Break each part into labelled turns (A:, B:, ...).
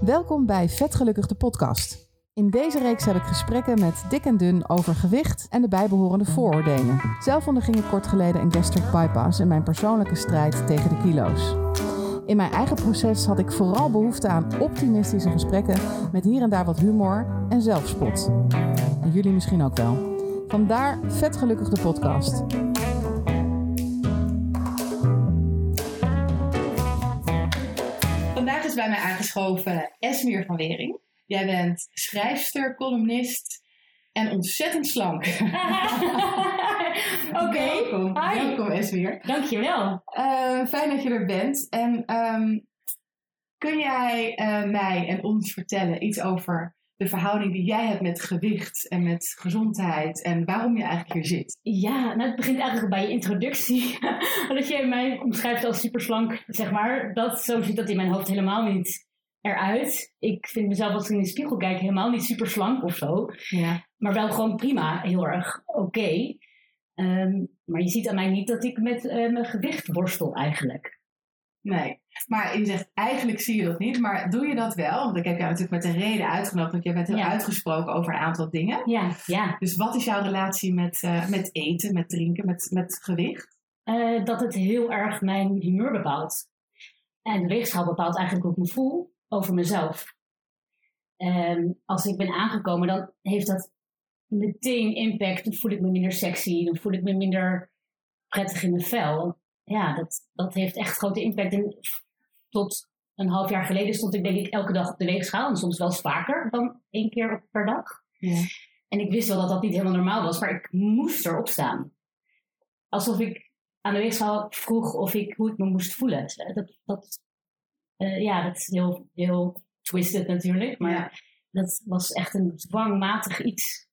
A: Welkom bij Vetgelukkig de podcast. In deze reeks heb ik gesprekken met dik en dun over gewicht en de bijbehorende vooroordelen. Zelf onderging ik kort geleden een gastric bypass in mijn persoonlijke strijd tegen de kilo's. In mijn eigen proces had ik vooral behoefte aan optimistische gesprekken met hier en daar wat humor en zelfspot. En jullie misschien ook wel. Vandaar Vetgelukkig de podcast. Bij mij aangeschoven Esmier van Wering. Jij bent schrijfster, columnist en ontzettend slank.
B: Oké,
A: Welkom,
B: hi.
A: welkom Esmier.
B: Dankjewel.
A: Eh, fijn dat je er bent. En ehm, kun jij eh, mij en ons vertellen iets over de verhouding die jij hebt met gewicht en met gezondheid en waarom je eigenlijk hier zit?
B: Ja, nou het begint eigenlijk bij je introductie. dat je mij omschrijft als superslank, zeg maar. Dat, zo ziet dat in mijn hoofd helemaal niet eruit. Ik vind mezelf als ik in de spiegel kijk helemaal niet superslank of zo.
A: Ja.
B: Maar wel gewoon prima, heel erg oké. Ehm, maar je ziet aan mij niet dat ik met eh, mijn gewicht worstel eigenlijk.
A: Nee. Maar je zegt eigenlijk zie je dat niet, maar doe je dat wel? Want ik heb jou natuurlijk met een reden uitgenodigd, want jij bent heel
B: Ja.
A: uitgesproken over een aantal dingen.
B: Ja, ja.
A: Dus wat is jouw relatie met, eh, met eten, met drinken, met, met gewicht?
B: Eh, dat het heel erg mijn humeur bepaalt. En de weegschaal bepaalt eigenlijk ik me voel over mezelf. En als ik ben aangekomen, dan heeft dat meteen impact. Dan voel ik me minder sexy, dan voel ik me minder prettig in mijn vel. Ja, dat, dat heeft echt grote impact. En tot een half jaar geleden stond ik denk ik elke dag op de weegschaal. En soms wel vaker dan één keer per dag.
A: Ja.
B: En ik wist wel dat dat niet helemaal normaal was, maar ik moest erop staan. Alsof ik aan de weegschaal vroeg of ik, hoe ik me moest voelen. Dat, dat, eh, ja, dat is heel, heel twisted natuurlijk, maar
A: Ja.
B: dat was echt een dwangmatig iets.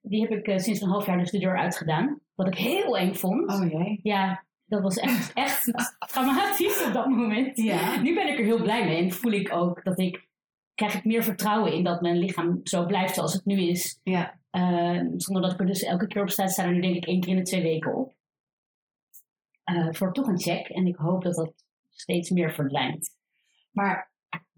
B: Die heb ik eh, sinds een half jaar dus de deur uitgedaan. Wat ik heel eng vond.
A: Oh jee.
B: Ja, dat was echt, echt dramatisch op dat moment.
A: Ja.
B: Nu ben ik er heel blij mee en voel ik ook dat ik, krijg ik meer vertrouwen in dat mijn lichaam zo blijft zoals het nu is.
A: Ja.
B: Uh, zonder dat ik er dus elke keer op sta, sta er nu denk ik één keer in de twee weken op. Uh, voor toch een check. En ik hoop dat dat steeds meer verdwijnt.
A: Maar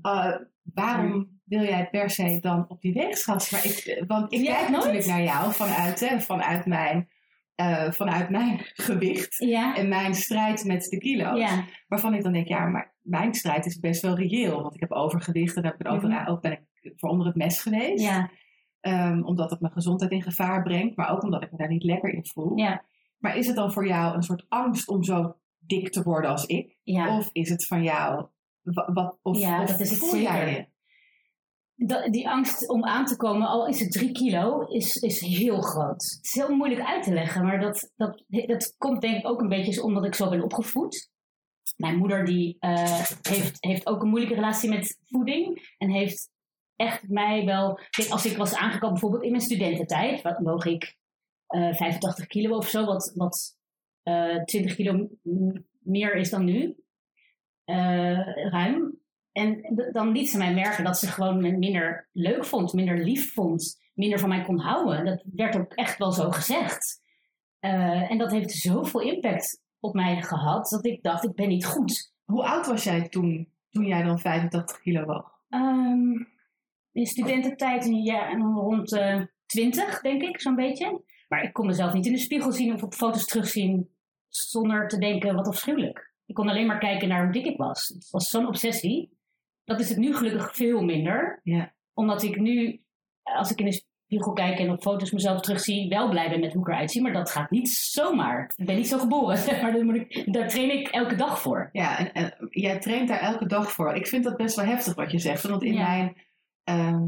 A: eh, waarom wil jij per se dan op die weegschaal? Maar ik, want ik
B: Ja,
A: kijk
B: nooit.
A: natuurlijk naar jou vanuit, hè, vanuit, mijn, eh, vanuit mijn gewicht
B: Ja,
A: en mijn strijd met de kilo's.
B: ja,
A: Waarvan ik dan denk, ja, maar mijn strijd is best wel reëel. Want ik heb overgewicht en daar ben
B: Mhm.
A: ook ben ik voor onder het mes geweest.
B: ja,
A: Ehm, omdat het mijn gezondheid in gevaar brengt. Maar ook omdat ik me daar niet lekker in voel.
B: ja,
A: Maar is het dan voor jou een soort angst om zo dik te worden als ik? Of is het van jou... wa- Wat, of,
B: dat is het
A: voel jij?
B: Die angst om aan te komen, al is het drie kilo, is, is heel groot. Het is heel moeilijk uit te leggen, maar dat, dat, dat komt denk ik ook een beetje omdat ik zo ben opgevoed. Mijn moeder die, eh, heeft, heeft ook een moeilijke relatie met voeding en heeft echt mij wel... Als ik was aangekomen bijvoorbeeld in mijn studententijd, wat woog ik eh 85 kilo of zo, wat, wat eh 20 kilo meer is dan nu. Eh, ruim. En dan liet ze mij merken dat ze gewoon me minder leuk vond, minder lief vond, minder van mij kon houden. Dat werd ook echt wel zo gezegd. Eh, en dat heeft zoveel impact op mij gehad dat ik dacht, ik ben niet goed.
A: Hoe oud was jij toen, toen jij dan 85 kilo woog?
B: Ehm, in studententijd een jaar en rond eh 20, denk ik, zo'n beetje. Maar ik kon mezelf niet in de spiegel zien of op foto's terugzien zonder te denken, wat afschuwelijk. Ik kon alleen maar kijken naar hoe dik ik was. Het was zo'n obsessie. Dat is het nu gelukkig veel minder.
A: Ja.
B: Omdat ik nu, als ik in de spiegel kijk en op foto's mezelf terugzie, wel blij ben met hoe ik eruit zie. Maar dat gaat niet zomaar. Ik ben niet zo geboren, maar. Daar, moet ik, daar train ik elke dag voor.
A: Ja, en, en jij traint daar elke dag voor. Ik vind dat best wel heftig wat je zegt. Want in
B: Ja.
A: mijn... ehm,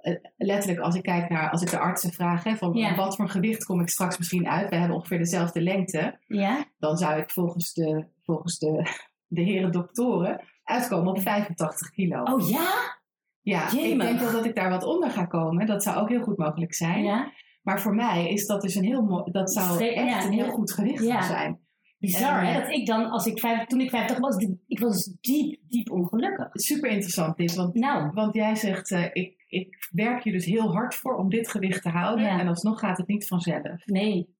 A: eh, letterlijk, als ik kijk naar... Als ik de artsen vraag, hè, van
B: Ja.
A: wat voor gewicht kom ik straks misschien uit? We hebben ongeveer dezelfde lengte.
B: Ja?
A: Dan zou ik volgens de, volgens de, de heren doktoren uitkomen op 85 kilo.
B: Oh ja?
A: ja, ik denk wel dat ik daar wat onder ga komen. Dat zou ook heel goed mogelijk zijn.
B: Ja?
A: Maar voor mij is dat dus een heel mooi... Dat zou echt een heel goed gewicht
B: ja.
A: zijn.
B: Bizar,
A: En,
B: hè?
A: ja.
B: Dat ik dan, als ik vijf, toen ik 50 was, ik was diep, diep ongelukkig.
A: Super interessant dit, want
B: Nou,
A: Want jij zegt, eh, ik, ik werk hier dus heel hard voor om dit gewicht te houden.
B: Ja.
A: En alsnog gaat het niet vanzelf.
B: nee.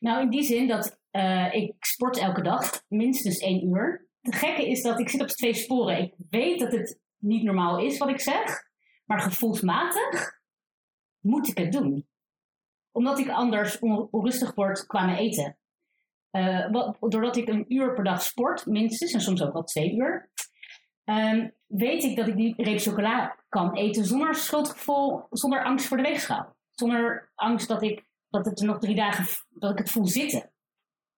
B: Nou, in die zin dat eh, ik sport elke dag minstens één uur. Het gekke is dat ik zit op twee sporen. Ik weet dat het niet normaal is wat ik zeg, maar gevoelsmatig moet ik het doen. Omdat ik anders on- onrustig word qua mijn eten. Eh, wat, doordat ik een uur per dag sport, minstens, en soms ook wel twee uur, ehm, weet ik dat ik die reep chocola kan eten zonder schuldgevoel, zonder angst voor de weegschaal. Zonder angst dat, ik, dat het er nog drie dagen, dat ik het voel zitten.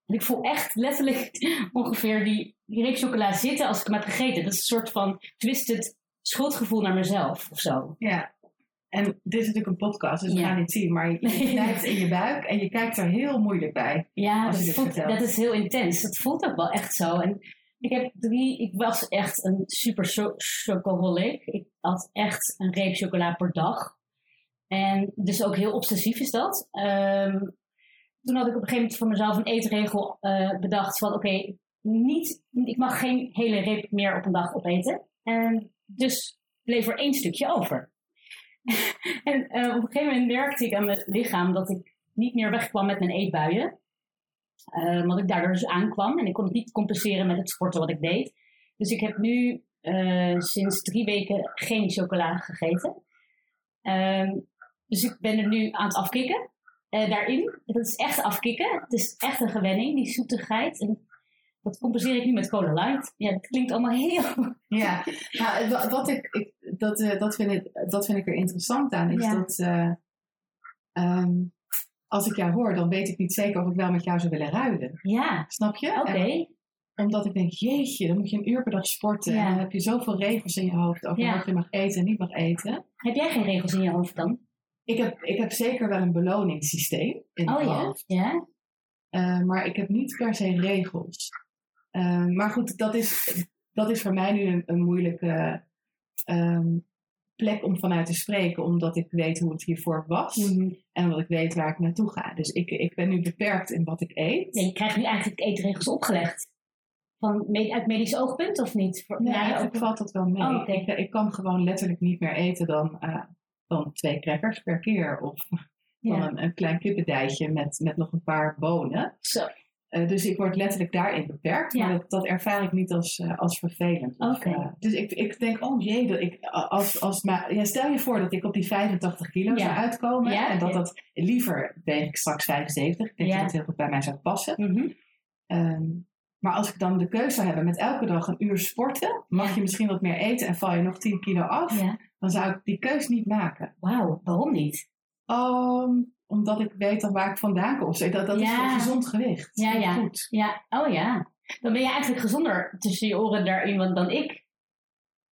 B: Ik voel echt letterlijk ongeveer die, die reep chocola zitten als ik hem heb gegeten. Dat is een soort van twisted schuldgevoel naar mezelf of zo.
A: Ja. En dit is natuurlijk een podcast, dus we
B: Ja.
A: gaan niet zien. Maar je, knijpt in je buik en je kijkt er heel moeilijk bij.
B: Ja, dat, voelt, dat is heel intens. Dat voelt ook wel echt zo. En ik heb drie, ik was echt een super cho- chocoholic. Ik had echt een reep chocola per dag. En dus ook heel obsessief is dat. Ehm, toen had ik op een gegeven moment voor mezelf een eetregel eh, bedacht van oké, niet, ik mag geen hele reep meer op een dag opeten. En dus bleef er één stukje over. en eh, op een gegeven moment merkte ik aan mijn lichaam dat ik niet meer wegkwam met mijn eetbuien. Eh, omdat ik daardoor dus aankwam en ik kon het niet compenseren met het sporten wat ik deed. Dus ik heb nu eh, sinds drie weken geen chocola gegeten. Ehm, dus ik ben er nu aan het afkicken. Eh, daarin. Dat is echt afkicken. Het is echt een gewenning, die zoetigheid. En dat compenseer ik nu met cola light. Ja, dat klinkt allemaal heel...
A: Ja, nou, wat ik, ik, dat, eh, dat, vind ik, dat vind ik er interessant aan. Is
B: Ja.
A: dat eh, ehm, als ik jou hoor, dan weet ik niet zeker of ik wel met jou zou willen ruilen.
B: Ja,
A: Snap je?
B: oké.
A: Omdat ik denk, jeetje, dan moet je een uur per dag sporten.
B: Ja.
A: En dan heb je zoveel regels in je hoofd over
B: Ja.
A: wat je mag eten en niet mag eten.
B: Heb jij geen regels in je hoofd dan?
A: Ik heb, ik heb zeker wel een beloningssysteem in
B: Oh
A: mijn
B: ja?
A: hoofd.
B: Ja?
A: Eh, maar ik heb niet per se regels. Eh, maar goed, dat is, dat is voor mij nu een, een moeilijke ehm, plek om vanuit te spreken. Omdat ik weet hoe het hiervoor was.
B: Mhm.
A: En omdat ik weet waar ik naartoe ga. Dus ik, ik ben nu beperkt in wat ik eet.
B: Ja, je krijgt nu eigenlijk eetregels opgelegd. Van, uit medisch oogpunt of niet? Voor,
A: Nee, eigenlijk
B: ook-
A: valt dat wel mee.
B: Oh,
A: ik, ik kan gewoon letterlijk niet meer eten dan, eh, dan twee crackers per keer. Of
B: ja.
A: een, een klein kippendijtje met, met nog een paar bonen.
B: Zo,
A: Eh, dus ik word letterlijk daarin beperkt.
B: Ja.
A: Maar dat, dat ervaar ik niet als, eh, als vervelend.
B: Oké.
A: eh, dus ik, ik denk, oh jee, dat ik, als, als, maar, ja, stel je voor dat ik op die 85 kilo
B: Ja.
A: zou uitkomen.
B: Ja,
A: en dat dat liever weeg ik straks 75. Ik denk dat dat heel goed bij mij zou passen.
B: Mhm.
A: Ehm, maar als ik dan de keuze zou hebben met elke dag een uur sporten, mag je misschien wat meer eten en val je nog 10 kilo af,
B: ja.
A: Dan zou ik die keus niet maken.
B: Wauw, waarom niet?
A: Ehm, omdat ik weet dan waar ik vandaan kom. Dat, dat is een gezond gewicht.
B: Ja, ja.
A: Goed.
B: Ja, oh ja. Dan ben je eigenlijk gezonder tussen je oren daarin dan- dan ik.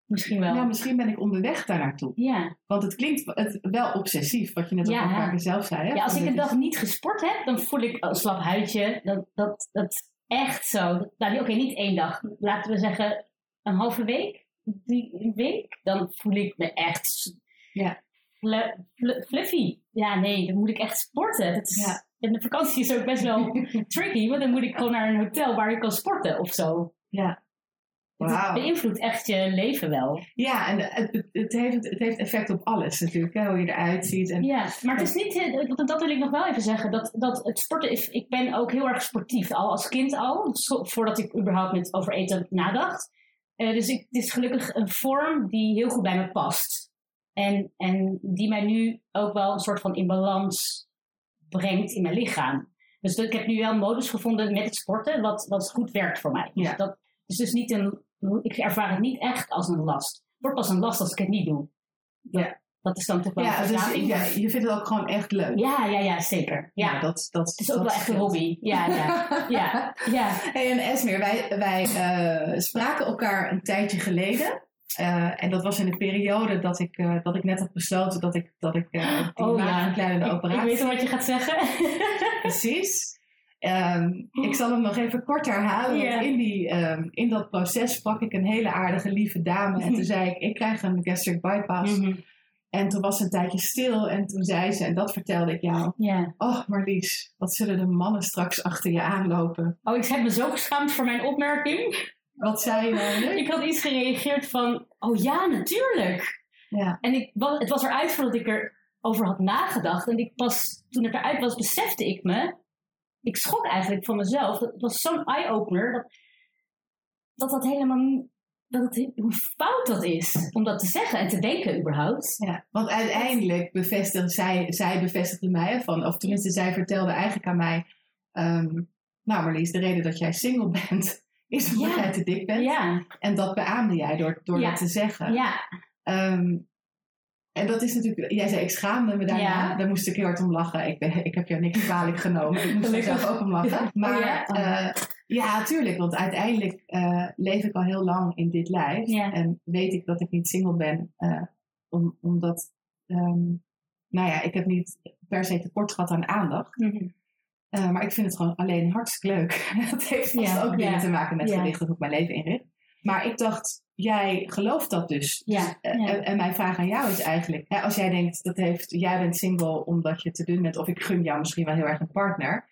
B: Misschien wel.
A: Nou, misschien ben ik onderweg daar naartoe.
B: ja.
A: Want het klinkt het, wel obsessief, wat je net ook
B: Ja.
A: paar keer zelf zei. Hè?
B: ja, als ik een dag niet gesport heb, dan voel ik een slap huidje. Dat, dat, dat echt zo. Nou, oké, niet één dag. Laten we zeggen een halve week. Die week. Dan voel ik me echt
A: Ja.
B: flu- flu- fluffy. Ja, nee, dan moet ik echt sporten. Dat is,
A: Ja.
B: En de vakantie is ook best wel tricky, want dan moet ik gewoon naar een hotel waar ik kan sporten of zo.
A: Ja.
B: Het
A: Wauw.
B: beïnvloedt echt je leven wel.
A: Ja, en het, het, heeft, het heeft effect op alles natuurlijk. Hè? Hoe je eruit ziet. En,
B: Ja, maar het is niet, eh, dat, dat wil ik nog wel even zeggen, dat, dat het sporten is, ik ben ook heel erg sportief, al als kind al, voordat ik überhaupt met over eten nadacht. Eh, dus ik, het is gelukkig een vorm die heel goed bij me past. En, en die mij nu ook wel een soort van in balans brengt in mijn lichaam. Dus ik heb nu wel een modus gevonden met het sporten, wat, wat goed werkt voor mij.
A: Ja.
B: Dus dat is dus niet een, ik ervaar het niet echt als een last. Het wordt pas een last als ik het niet doe.
A: Ja.
B: Dat is dan toch wel
A: ja, dus ja, je vindt het ook gewoon echt leuk.
B: Ja, ja, ja, zeker. Ja,
A: dat, dat,
B: het is ook wel echt een hobby. Ja, ja, ja, ja.
A: Hey, en Esmer, wij, wij eh, spraken elkaar een tijdje geleden. Eh, en dat was in de periode dat ik, eh, dat ik net had besloten dat ik, dat ik die
B: Oh, ja.
A: maagverkleidende
B: Ik, ik
A: operatie...
B: weet al wat je gaat zeggen.
A: Precies. Ehm, ik zal hem nog even kort herhalen. Want in, die, ehm, in dat proces sprak ik een hele aardige, lieve dame. En toen zei ik, ik krijg een gastric bypass.
B: Mhm.
A: En toen was ze een tijdje stil. En toen zei ze, en dat vertelde ik jou.
B: Ja.
A: Oh Marlies, wat zullen de mannen straks achter je aanlopen?
B: Oh, ik heb me zo geschaamd voor mijn opmerking.
A: Wat zei je namelijk?
B: Ik had iets gereageerd van, oh ja, natuurlijk.
A: Ja.
B: En ik, het was eruit voordat ik erover had nagedacht. En ik pas, toen het eruit was, besefte ik me. Ik schrok eigenlijk van mezelf. Dat was zo'n eye-opener. Dat, dat dat helemaal niet- dat het, hoe fout dat is om dat te zeggen en te denken überhaupt.
A: Ja, want uiteindelijk bevestigde zij, zij bevestigde mij van, of tenminste zij vertelde eigenlijk aan mij, ehm, nou Marlies, de reden dat jij single bent, is omdat
B: Ja.
A: jij te dik bent.
B: Ja,
A: En dat beaamde jij door, door
B: Ja.
A: dat te zeggen.
B: ja,
A: Ehm, en dat is natuurlijk, jij zei ik schaamde me daarna, daar moest ik heel hard om lachen. Ik, ben, ik heb jou niks kwalijk genomen, ik moest er zelf ook om lachen. Maar
B: ja.
A: ja, ja tuurlijk, want uiteindelijk eh, leef ik al heel lang in dit lijf.
B: Ja.
A: En weet ik dat ik niet single ben, eh, om, omdat, ehm, nou ja, ik heb niet per se tekort gehad aan aandacht.
B: Mhm.
A: Eh, maar ik vind het gewoon alleen hartstikke leuk. dat heeft vast
B: Ja,
A: ook dingen
B: ja,
A: te maken met en hoe ik mijn leven inricht. Maar ik dacht, jij gelooft dat dus.
B: Ja, ja.
A: En, en mijn vraag aan jou is eigenlijk, hè, als jij denkt, dat heeft, jij bent single omdat je te dun bent, of ik gun jou misschien wel heel erg een partner.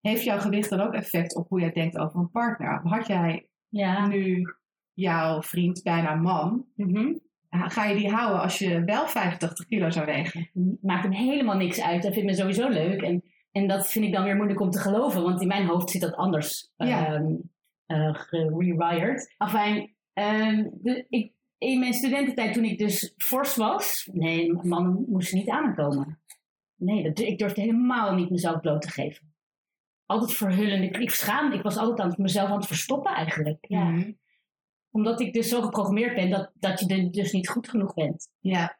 A: Heeft jouw gewicht dan ook effect op hoe jij denkt over een partner? Had jij
B: ja.
A: nu jouw vriend, bijna man,
B: Mhm.
A: ga je die houden als je wel 85 kilo zou wegen?
B: maakt hem helemaal niks uit. Dat vindt me sowieso leuk. En, en dat vind ik dan weer moeilijk om te geloven, want in mijn hoofd zit dat anders
A: Ja.
B: eh, gerewired. Afijn, ehm, de, ik, in mijn studententijd toen ik dus fors was, nee, mannen moesten niet aankomen. Nee, dat, ik durfde helemaal niet mezelf bloot te geven. Altijd verhullende, ik schaamde, ik was altijd aan het, mezelf aan het verstoppen eigenlijk. Ja.
A: Mhm.
B: Omdat ik dus zo geprogrammeerd ben dat, dat je er dus niet goed genoeg bent.
A: Ja.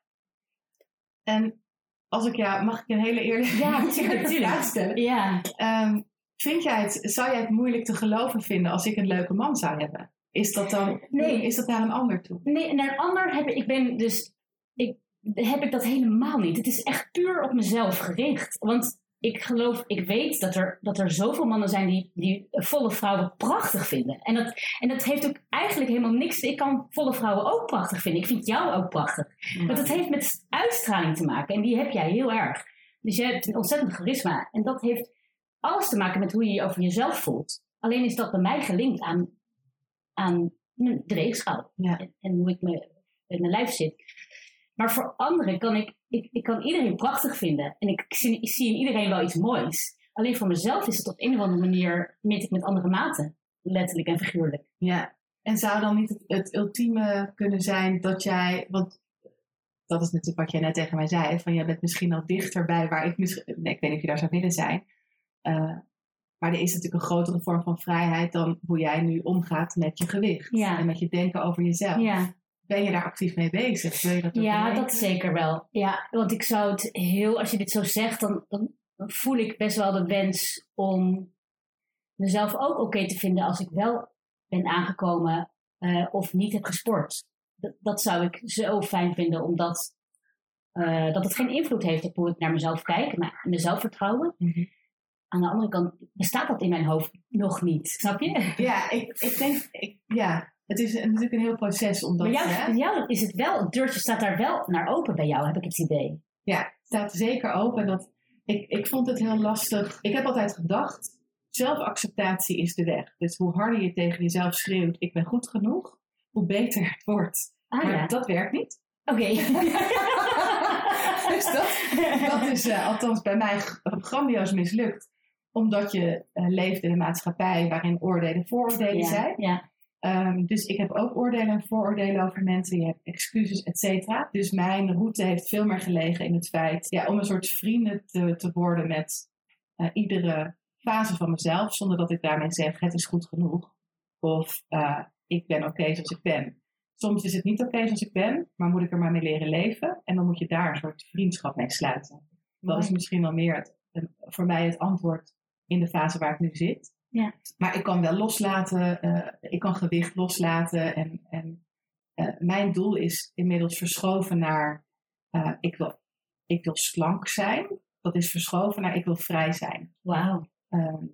A: En als ik jou, mag ik een hele eerlijke,
B: Ja,
A: vraag stellen?
B: Ja,
A: Ehm, vind jij het, zou jij het moeilijk te geloven vinden als ik een leuke man zou hebben? Is dat dan,
B: Nee.
A: is dat naar een ander toe?
B: Nee, naar een ander heb ik, ik ben dus, ik, heb ik dat helemaal niet. Het is echt puur op mezelf gericht. Want ik geloof, ik weet dat er, dat er zoveel mannen zijn die, die volle vrouwen prachtig vinden. En dat, en dat heeft ook eigenlijk helemaal niks. Ik kan volle vrouwen ook prachtig vinden. Ik vind jou ook prachtig. Maar dat heeft met uitstraling te maken. En die heb jij heel erg. Dus je hebt een ontzettend charisma. En dat heeft alles te maken met hoe je je over jezelf voelt. Alleen is dat bij mij gelinkt aan, aan de weegschaal.
A: Ja.
B: En, en hoe ik me, in mijn lijf zit. Maar voor anderen kan ik, ik, ik kan iedereen prachtig vinden. En ik, zie, ik zie in iedereen wel iets moois. Alleen voor mezelf is het op een of andere manier, meet ik met andere maten. Letterlijk en figuurlijk.
A: Ja. En zou dan niet het, het ultieme kunnen zijn dat jij, want dat is natuurlijk wat jij net tegen mij zei, van jij bent misschien al dichterbij waar ik misschien, nee, ik weet niet of je daar zou willen zijn. Eh, maar er is natuurlijk een grotere vorm van vrijheid dan hoe jij nu omgaat met je gewicht.
B: Ja.
A: En met je denken over jezelf.
B: Ja.
A: Ben je daar actief mee bezig? Wil je dat ook
B: Ja, dat zeker wel. Ja, want ik zou het heel, als je dit zo zegt, dan, dan, voel ik best wel de wens om mezelf ook oké te vinden als ik wel ben aangekomen eh, of niet heb gesport. Dat, dat zou ik zo fijn vinden, omdat eh, dat het geen invloed heeft op hoe ik naar mezelf kijk, naar mijn zelfvertrouwen.
A: Mhm.
B: Aan de andere kant bestaat dat in mijn hoofd nog niet, snap je?
A: Ja, ik, ik denk, ik, ja, het is natuurlijk een heel proces om dat
B: Maar jou,
A: hè?
B: jou is het wel, het deurtje staat daar wel naar open bij jou, heb ik het idee.
A: Ja, het staat zeker open. Dat, ik, ik vond het heel lastig. Ik heb altijd gedacht, zelfacceptatie is de weg. Dus hoe harder je tegen jezelf schreeuwt, ik ben goed genoeg, hoe beter het wordt.
B: Ah
A: maar
B: ja,
A: dat werkt niet.
B: oké.
A: Dus dat, dat is eh, althans bij mij grandioos mislukt. Omdat je eh, leeft in een maatschappij waarin oordelen vooroordelen
B: ja,
A: zijn.
B: Ja,
A: Ehm, dus ik heb ook oordelen en vooroordelen over mensen. Je hebt excuses, et cetera. Dus mijn route heeft veel meer gelegen in het feit ja, om een soort vrienden te, te worden met eh, iedere fase van mezelf. Zonder dat ik daarmee zeg, het is goed genoeg. Of eh, ik ben oké zoals ik ben. Soms is het niet oké zoals ik ben, maar moet ik er maar mee leren leven. En dan moet je daar een soort vriendschap mee sluiten. Dat is misschien wel meer het, voor mij het antwoord in de fase waar ik nu zit.
B: Ja.
A: Maar ik kan wel loslaten, eh, ik kan gewicht loslaten. En, en eh, mijn doel is inmiddels verschoven naar, eh, ik, wil, ik wil slank zijn. Dat is verschoven naar, ik wil vrij zijn.
B: wauw.
A: Ehm,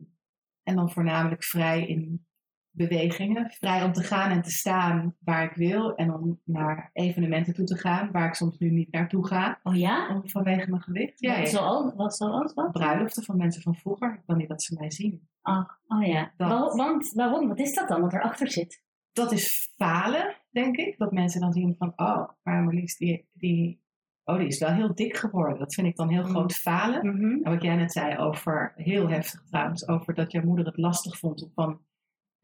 A: en dan voornamelijk vrij in bewegingen. Vrij om te gaan en te staan waar ik wil. En om naar evenementen toe te gaan waar ik soms nu niet naartoe ga.
B: Oh ja?
A: Om, vanwege mijn gewicht. Ja,
B: Wat
A: ja.
B: zoals? Wat zoals? Wat?
A: Bruiloften van mensen van vroeger. Ik wil niet dat ze mij zien.
B: Oh, oh ja.
A: Dat.
B: Want, waarom? Wat is dat dan wat erachter zit?
A: Dat is falen, denk ik. Dat mensen dan zien van, oh, maar Marlies, die, die, oh, die is wel heel dik geworden. Dat vind ik dan heel
B: Mm.
A: groot falen. En wat jij net zei over, heel heftig trouwens, over dat jouw moeder het lastig vond om van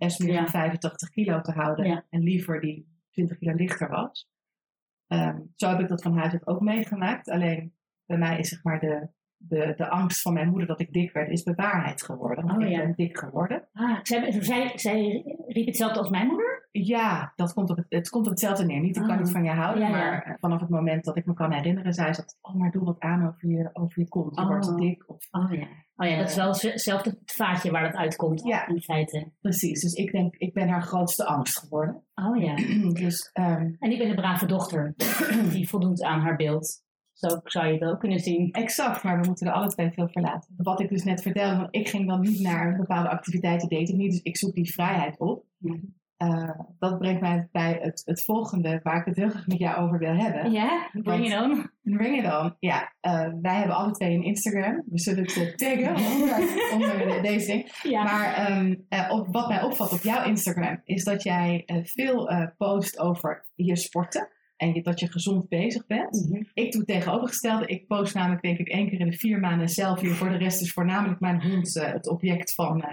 B: Ja.
A: dan 85 kilo te houden.
B: Ja.
A: En liever die 20 kilo lichter was. Ehm, zo heb ik dat van huis uit ook meegemaakt. Alleen bij mij is zeg maar de, de, de angst van mijn moeder dat ik dik werd, is bewaarheid geworden. Want
B: Oh,
A: ik
B: ja.
A: ben dik geworden.
B: Ah, zij, zij, zij riep hetzelfde als mijn moeder?
A: Ja, dat komt op het, het komt op hetzelfde neer. Niet, ik kan
B: Ah.
A: niet van je houden,
B: Ja,
A: maar eh, vanaf het moment dat ik me kan herinneren, zei ze oh, maar doe wat aan over je, over je kont. Je
B: Oh.
A: wordt dik. Of,
B: Oh ja. Oh ja, dat is wel z- hetzelfde vaatje waar dat uitkomt.
A: Ja.
B: In feite.
A: precies, dus ik denk, ik ben haar grootste angst geworden.
B: Oh ja.
A: dus ehm,
B: En ik ben de brave dochter. Die voldoet aan haar beeld. Zo zou je het ook kunnen zien.
A: exact, maar we moeten er alle twee veel voor laten. Wat ik dus net vertelde, want ik ging dan niet naar bepaalde activiteiten, deed ik niet. Dus ik zoek die vrijheid op. Eh, dat brengt mij bij het, het volgende, waar ik het heel graag met jou over wil hebben.
B: Ja, bring it on.
A: Bring it on. Ja, eh, wij hebben alle twee een Instagram. We zullen het eh, taggen onder, onder de- deze ding.
B: Ja.
A: Maar ehm, eh, op, wat mij opvalt op jouw Instagram is dat jij veel post over je sporten. En je- dat je gezond bezig bent.
B: Mhm.
A: Ik doe het tegenovergestelde. Ik post namelijk denk ik één keer in de vier maanden een selfie. Voor de rest is voornamelijk mijn hond het object van,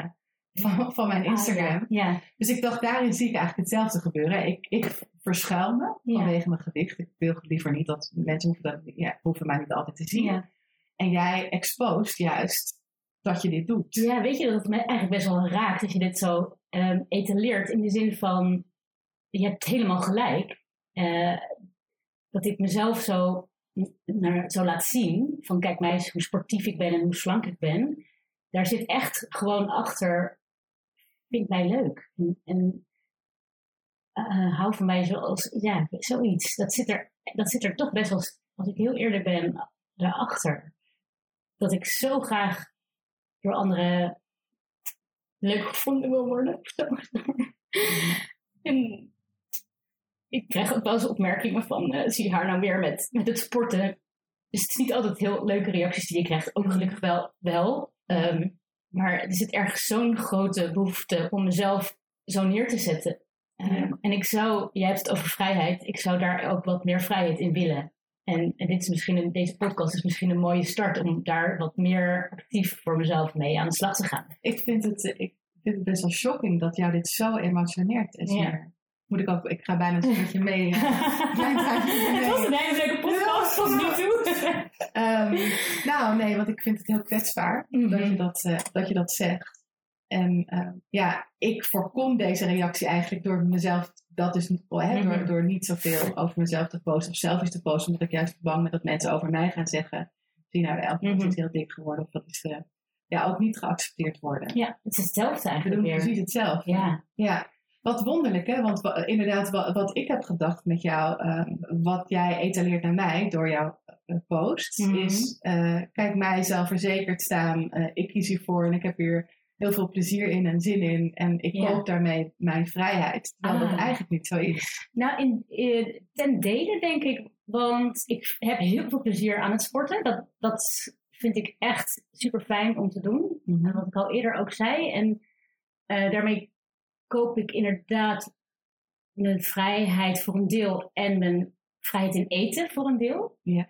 A: van, van mijn Instagram.
B: Ah, ja. ja.
A: Dus ik dacht, daarin zie ik eigenlijk hetzelfde gebeuren. Ik, ik verschuil me
B: Ja.
A: vanwege mijn gewicht. Ik wil liever niet dat mensen hoeven, dat, ja, hoeven mij niet altijd te zien.
B: Ja.
A: En jij expost juist dat je dit doet.
B: Ja, weet je dat het me eigenlijk best wel raakt dat je dit zo ehm, etaleert in de zin van, je hebt helemaal gelijk, eh, dat ik mezelf zo, naar, zo laat zien, van kijk mij eens hoe sportief ik ben en hoe slank ik ben, daar zit echt gewoon achter, vind mij leuk. En, eh, hou van mij zoals, ja, zoiets. Dat zit, er, dat zit er toch best wel, als ik heel eerlijk ben, daarachter. Dat ik zo graag door anderen leuk gevonden wil worden. en ik krijg ook wel eens opmerkingen van, eh, zie je haar nou weer met, met het sporten? Dus het is niet altijd heel leuke reacties die je krijgt. Ook gelukkig wel. wel. Ehm, maar er zit ergens zo'n grote behoefte om mezelf zo neer te zetten. Ehm,
A: Ja.
B: En ik zou, jij hebt het over vrijheid, ik zou daar ook wat meer vrijheid in willen. En, en dit is misschien een, deze podcast is misschien een mooie start om daar wat meer actief voor mezelf mee aan de slag te gaan.
A: Ik vind het, ik vind het best wel shocking dat jou dit zo emotioneert. Esmer.
B: Ja.
A: Moet ik ook, ik ga bijna een beetje mee. Klein.
B: Het was een hele leuke podcast tot nu toe.
A: Ehm, nou, nee, want ik vind het heel kwetsbaar
B: Mhm.
A: dat, je dat, eh, dat je dat zegt. En ehm, ja, ik voorkom deze reactie eigenlijk door mezelf, dat is niet, hè,
B: Mhm.
A: door, door niet zoveel over mezelf te posten of selfies te posten, omdat ik juist bang ben dat mensen over mij gaan zeggen, zie nou wel, dat
B: Mhm.
A: is heel dik geworden of dat is eh, ja, ook niet geaccepteerd worden.
B: Ja, het is hetzelfde
A: We
B: eigenlijk
A: doen
B: weer.
A: precies hetzelfde.
B: Ja.
A: Ja, wat wonderlijk hè, want wa- inderdaad wat, wat ik heb gedacht met jou, ehm, wat jij etaleert naar mij door jouw eh, post,
B: Mhm.
A: is eh, kijk mij zelfverzekerd staan, eh, ik kies hiervoor en ik heb hier heel veel plezier in en zin in en ik
B: Ja.
A: koop daarmee mijn vrijheid, terwijl
B: Ah.
A: dat eigenlijk niet zo is.
B: Nou, in, eh, ten dele denk ik, want ik heb heel veel plezier aan het sporten. Dat, dat vind ik echt super fijn om te doen.
A: Mhm.
B: Wat ik al eerder ook zei. En daarmee koop ik inderdaad mijn vrijheid voor een deel en mijn vrijheid in eten voor een deel.
A: Ja.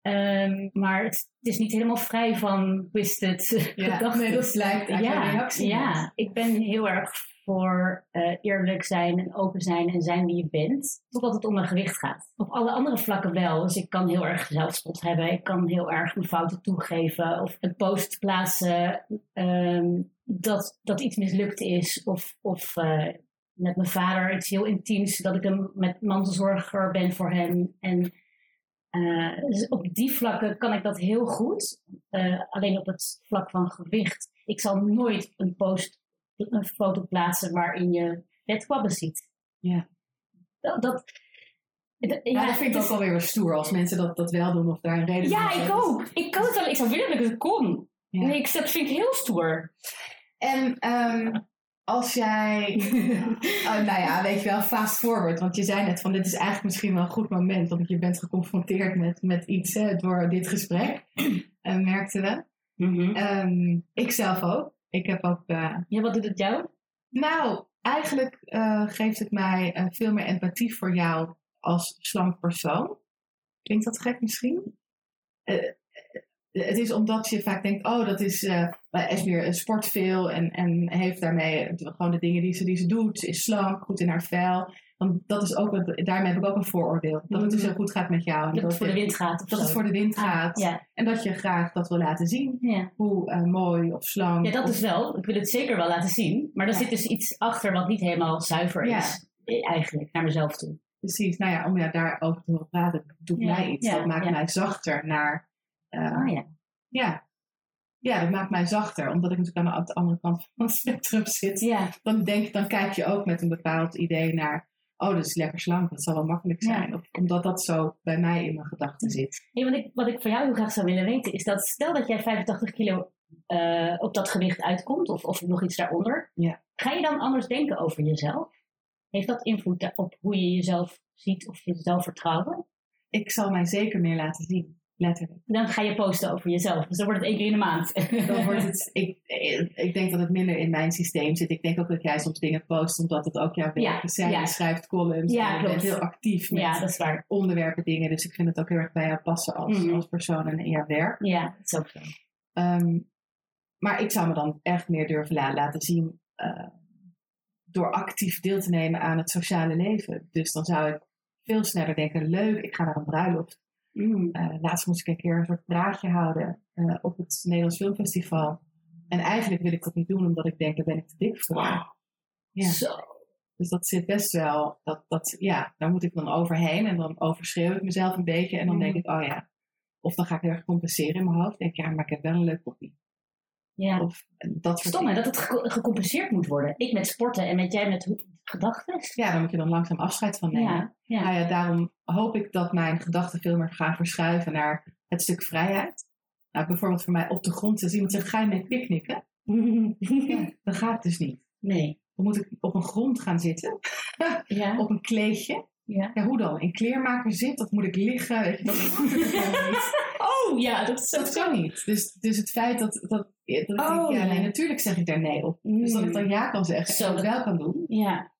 B: Ehm, maar het, het is niet helemaal vrij van twisted
A: Ja,
B: gedachten.
A: nee, dat uit jouw reactie.
B: Ja, ik ben heel erg voor eh, eerlijk zijn en open zijn en zijn wie je bent. Totdat het om mijn gewicht gaat. Op alle andere vlakken wel. Dus ik kan heel erg zelfspot hebben. Ik kan heel erg mijn fouten toegeven. Of een post plaatsen ehm, dat, dat iets mislukt is. Of, of eh, met mijn vader iets heel intiems. Dat ik een met mantelzorger ben voor hem. En eh, dus op die vlakken kan ik dat heel goed. Alleen op het vlak van gewicht. Ik zal nooit een post, een foto plaatsen waarin je vetkwabben ziet.
A: Ja.
B: Dat, dat, dat-
A: Ja, dat vind ik ook alweer weer stoer als mensen dat, dat wel doen of daar een reden
B: Ja,
A: voor
B: ik
A: hebben.
B: ook. Ik kan het wel. Ik zou willen dat ik het kon.
A: Ja.
B: Nee, ik, dat vind ik heel stoer.
A: En ehm, als jij, oh, nou ja, weet je wel, fast forward. Want je zei net van dit is eigenlijk misschien wel een goed moment. Want je bent geconfronteerd met, met iets hè, door dit gesprek. En merkten we. Ehm, ik zelf ook. Ik heb ook, eh,
B: Ja, wat doet het jou?
A: nou, eigenlijk eh, geeft het mij eh, veel meer empathie voor jou als slank persoon. Klinkt dat gek misschien? Het is omdat je vaak denkt, oh, dat is uh, Esmeer sport veel en, en heeft daarmee gewoon de dingen die ze, die ze doet, is slank, goed in haar vel. Want dat is ook, daarmee heb ik ook een vooroordeel. Dat het dus heel goed gaat met jou.
B: En dat, het voor de wind gaat.
A: Dat het voor de wind ah, gaat.
B: Ja.
A: En dat je graag dat wil laten zien.
B: Ja.
A: Hoe uh, mooi of slank.
B: Ja, dat
A: of,
B: is wel. Ik wil het zeker wel laten zien. Maar er zit dus iets achter wat niet helemaal zuiver is. Eigenlijk, naar mezelf toe.
A: Precies. Nou ja, om ja, daarover te horen praten, doet mij iets. Dat maakt mij zachter naar... Uh,
B: oh ja.
A: Ja, ja, dat maakt mij zachter, omdat ik natuurlijk aan de andere kant van het spectrum zit.
B: Ja.
A: Dan, denk, dan kijk je ook met een bepaald idee naar, oh, dat is lekker slank, dat zal wel makkelijk zijn. Of, omdat dat zo bij mij in mijn gedachten zit.
B: Hey, wat, ik, wat ik van jou heel graag zou willen weten, is dat stel dat jij 85 kilo uh, op dat gewicht uitkomt, of, of nog iets daaronder,
A: ja.
B: ga je dan anders denken over jezelf? Heeft dat invloed op hoe je jezelf ziet of je zelfvertrouwen?
A: Ik zal mij zeker meer laten zien. Letterlijk.
B: Dan ga je posten over jezelf. Dus dan wordt het één keer in de maand.
A: Dan wordt het, ik, ik denk dat het minder in mijn systeem zit. Ik denk ook dat jij soms dingen post omdat het ook jouw werk is. Je schrijft columns.
B: Ja,
A: je bent heel actief met
B: ja, dat is waar.
A: onderwerpen, dingen. Dus ik vind het ook heel erg bij jou passen als,
B: Mhm.
A: als persoon en in jouw werk.
B: Ja, dat is ook zo.
A: Ehm, maar ik zou me dan echt meer durven la- laten zien eh, door actief deel te nemen aan het sociale leven. Dus dan zou ik veel sneller denken, leuk, ik ga naar een bruiloft.
B: Mm.
A: Uh, laatst moest ik een keer een soort praatje houden uh, op het Nederlands Filmfestival. En eigenlijk wil ik dat niet doen, omdat ik denk, daar ben ik te dik voor. Ja.
B: Zo.
A: Dus dat zit best wel, dat, dat, ja, daar moet ik dan overheen. En dan overschreeuw ik mezelf een beetje. En dan
B: Mm.
A: denk ik, oh ja. Of dan ga ik heel erg compenseren in mijn hoofd. Denk ja, maar ik heb wel een leuk koppie.
B: Ja.
A: Of dat
B: Stom hè, dat het ge- gecompenseerd moet worden. Ik met sporten en met jij met gedachten.
A: Ja, daar moet je dan langzaam afscheid van nemen.
B: Ja, ja.
A: Nou ja, daarom hoop ik dat mijn gedachten veel meer gaan verschuiven naar het stuk vrijheid. Nou, bijvoorbeeld voor mij op de grond. Als iemand zegt, ga je mee picknicken? Ja, dat gaat dus niet.
B: Nee.
A: Dan moet ik op een grond gaan zitten.
B: Ja.
A: Op een kleedje.
B: ja.
A: Ja, hoe dan? In kleermaker zit? Of moet ik liggen? Weet je, dat.
B: Oh ja, dat is
A: Dat kan niet. Dus, dus het feit dat, dat, dat ik denk,
B: Oh,
A: ja,
B: ja.
A: nee, natuurlijk zeg ik daar nee op. Dus dat ik dan ja kan zeggen
B: Zo,
A: en
B: dat-
A: wel kan doen.
B: Ja.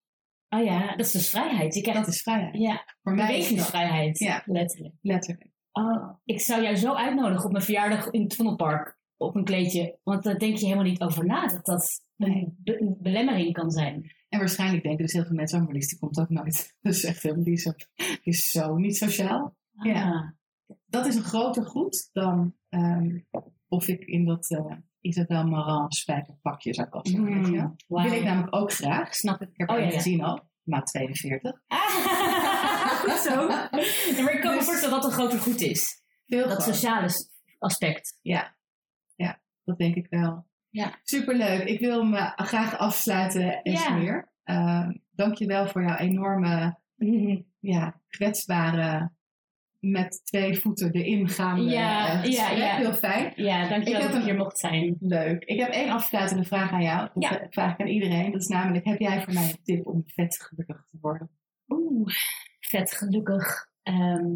B: Oh ja, dat is dus vrijheid. Je krijgt
A: Dat is vrijheid.
B: ja,
A: Voor mij
B: bewegingsvrijheid.
A: Ja.
B: Letterlijk.
A: letterlijk.
B: Oh, ik zou jou zo uitnodigen op mijn verjaardag in het Vondelpark. Op een kleedje. Want daar denk je helemaal niet over na. Dat dat een, be- een belemmering kan zijn.
A: En waarschijnlijk denken dus heel veel mensen, oh, maar die komt ook nooit. Dat is echt helemaal, die is, zo- die is zo niet sociaal. Ja.
B: Ah.
A: Dat is een groter goed dan ehm, of ik in dat uh, Isabel Marant spijkerpakje zou passen. weet je wel.
B: Mm,
A: wil ik namelijk ook graag.
B: Snap ik.
A: Ik heb
B: Oh, ja, ja.
A: gezien al, maat 42.
B: Ah, zo. Ja, maar ik kan me
A: Dus-
B: voorstellen dat het een groter goed is.
A: Veel
B: Dat sociale aspect.
A: Ja. ja, dat denk ik wel.
B: Ja.
A: Superleuk. Ik wil me graag afsluiten, Esmeer. Ja. Dank je wel voor jouw enorme, ja, kwetsbare, met twee voeten erin gaande
B: Ja,
A: eh,
B: ja, ja.
A: Heel fijn.
B: Ja, dankjewel
A: Ik
B: dat ik
A: een-
B: hier mocht zijn.
A: Leuk. Ik heb één afsluitende vraag aan jou. Dat
B: Ja.
A: vraag ik aan iedereen. Dat is namelijk, heb jij voor mij een tip om vet gelukkig te worden?
B: Oeh, vet gelukkig. Ehm,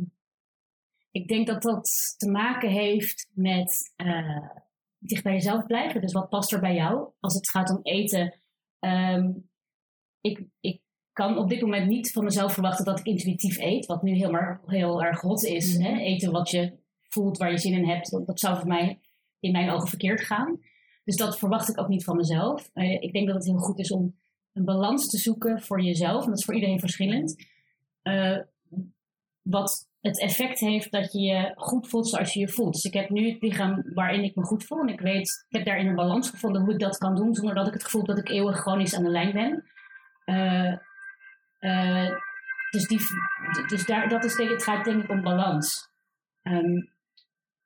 B: ik denk dat dat te maken heeft met eh, dicht bij jezelf blijven. Dus wat past er bij jou? Als het gaat om eten. ehm, ik, ik kan op dit moment niet van mezelf verwachten dat ik intuïtief eet. Wat nu heel, maar, heel erg hot is.
A: Mhm.
B: Hè? Eten wat je voelt, waar je zin in hebt. Dat, dat zou voor mij in mijn ogen verkeerd gaan. Dus dat verwacht ik ook niet van mezelf. Eh, ik denk dat het heel goed is om een balans te zoeken voor jezelf. En dat is voor iedereen verschillend. Eh, wat het effect heeft dat je je goed voelt zoals je je voelt. Dus ik heb nu het lichaam waarin ik me goed voel. En ik weet, ik heb daarin een balans gevonden hoe ik dat kan doen. Zonder dat ik het gevoel heb dat ik eeuwig chronisch aan de lijn ben. Eh, eh, dus die, dus daar, dat is, het gaat denk ik om balans. Ehm,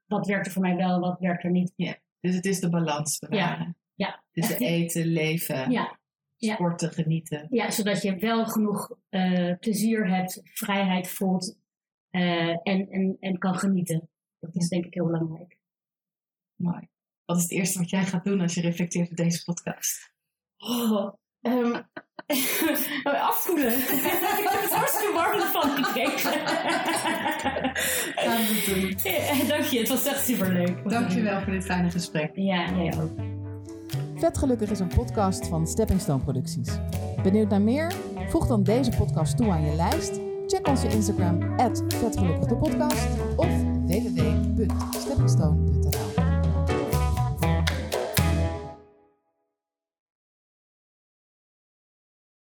B: wat werkt er voor mij wel, wat werkt er niet.
A: Dus het is de balans bewaren.
B: Ja,
A: Dus de
B: die-
A: eten, leven,
B: Ja, ja.
A: sporten, genieten.
B: Ja, zodat je wel genoeg eh, plezier hebt, vrijheid voelt eh, en, en, en kan genieten. Dat is denk ik heel belangrijk.
A: Mooi. Wat is het eerste wat jij gaat doen als je reflecteert op deze podcast?
B: Oh, ehm, afkoelen. ik heb het hartstikke warm van gekregen.
A: Gaan we doen.
B: Ja, Dank je, het was echt super leuk.
A: Dankjewel voor dit fijne gesprek.
B: Ja, jij ook.
C: Vet Gelukkig is een podcast van Stepping Stone Producties. Benieuwd naar meer? Voeg dan deze podcast toe aan je lijst. Check onze Instagram, @vetgelukkigdepodcast of www.steppingstone.nl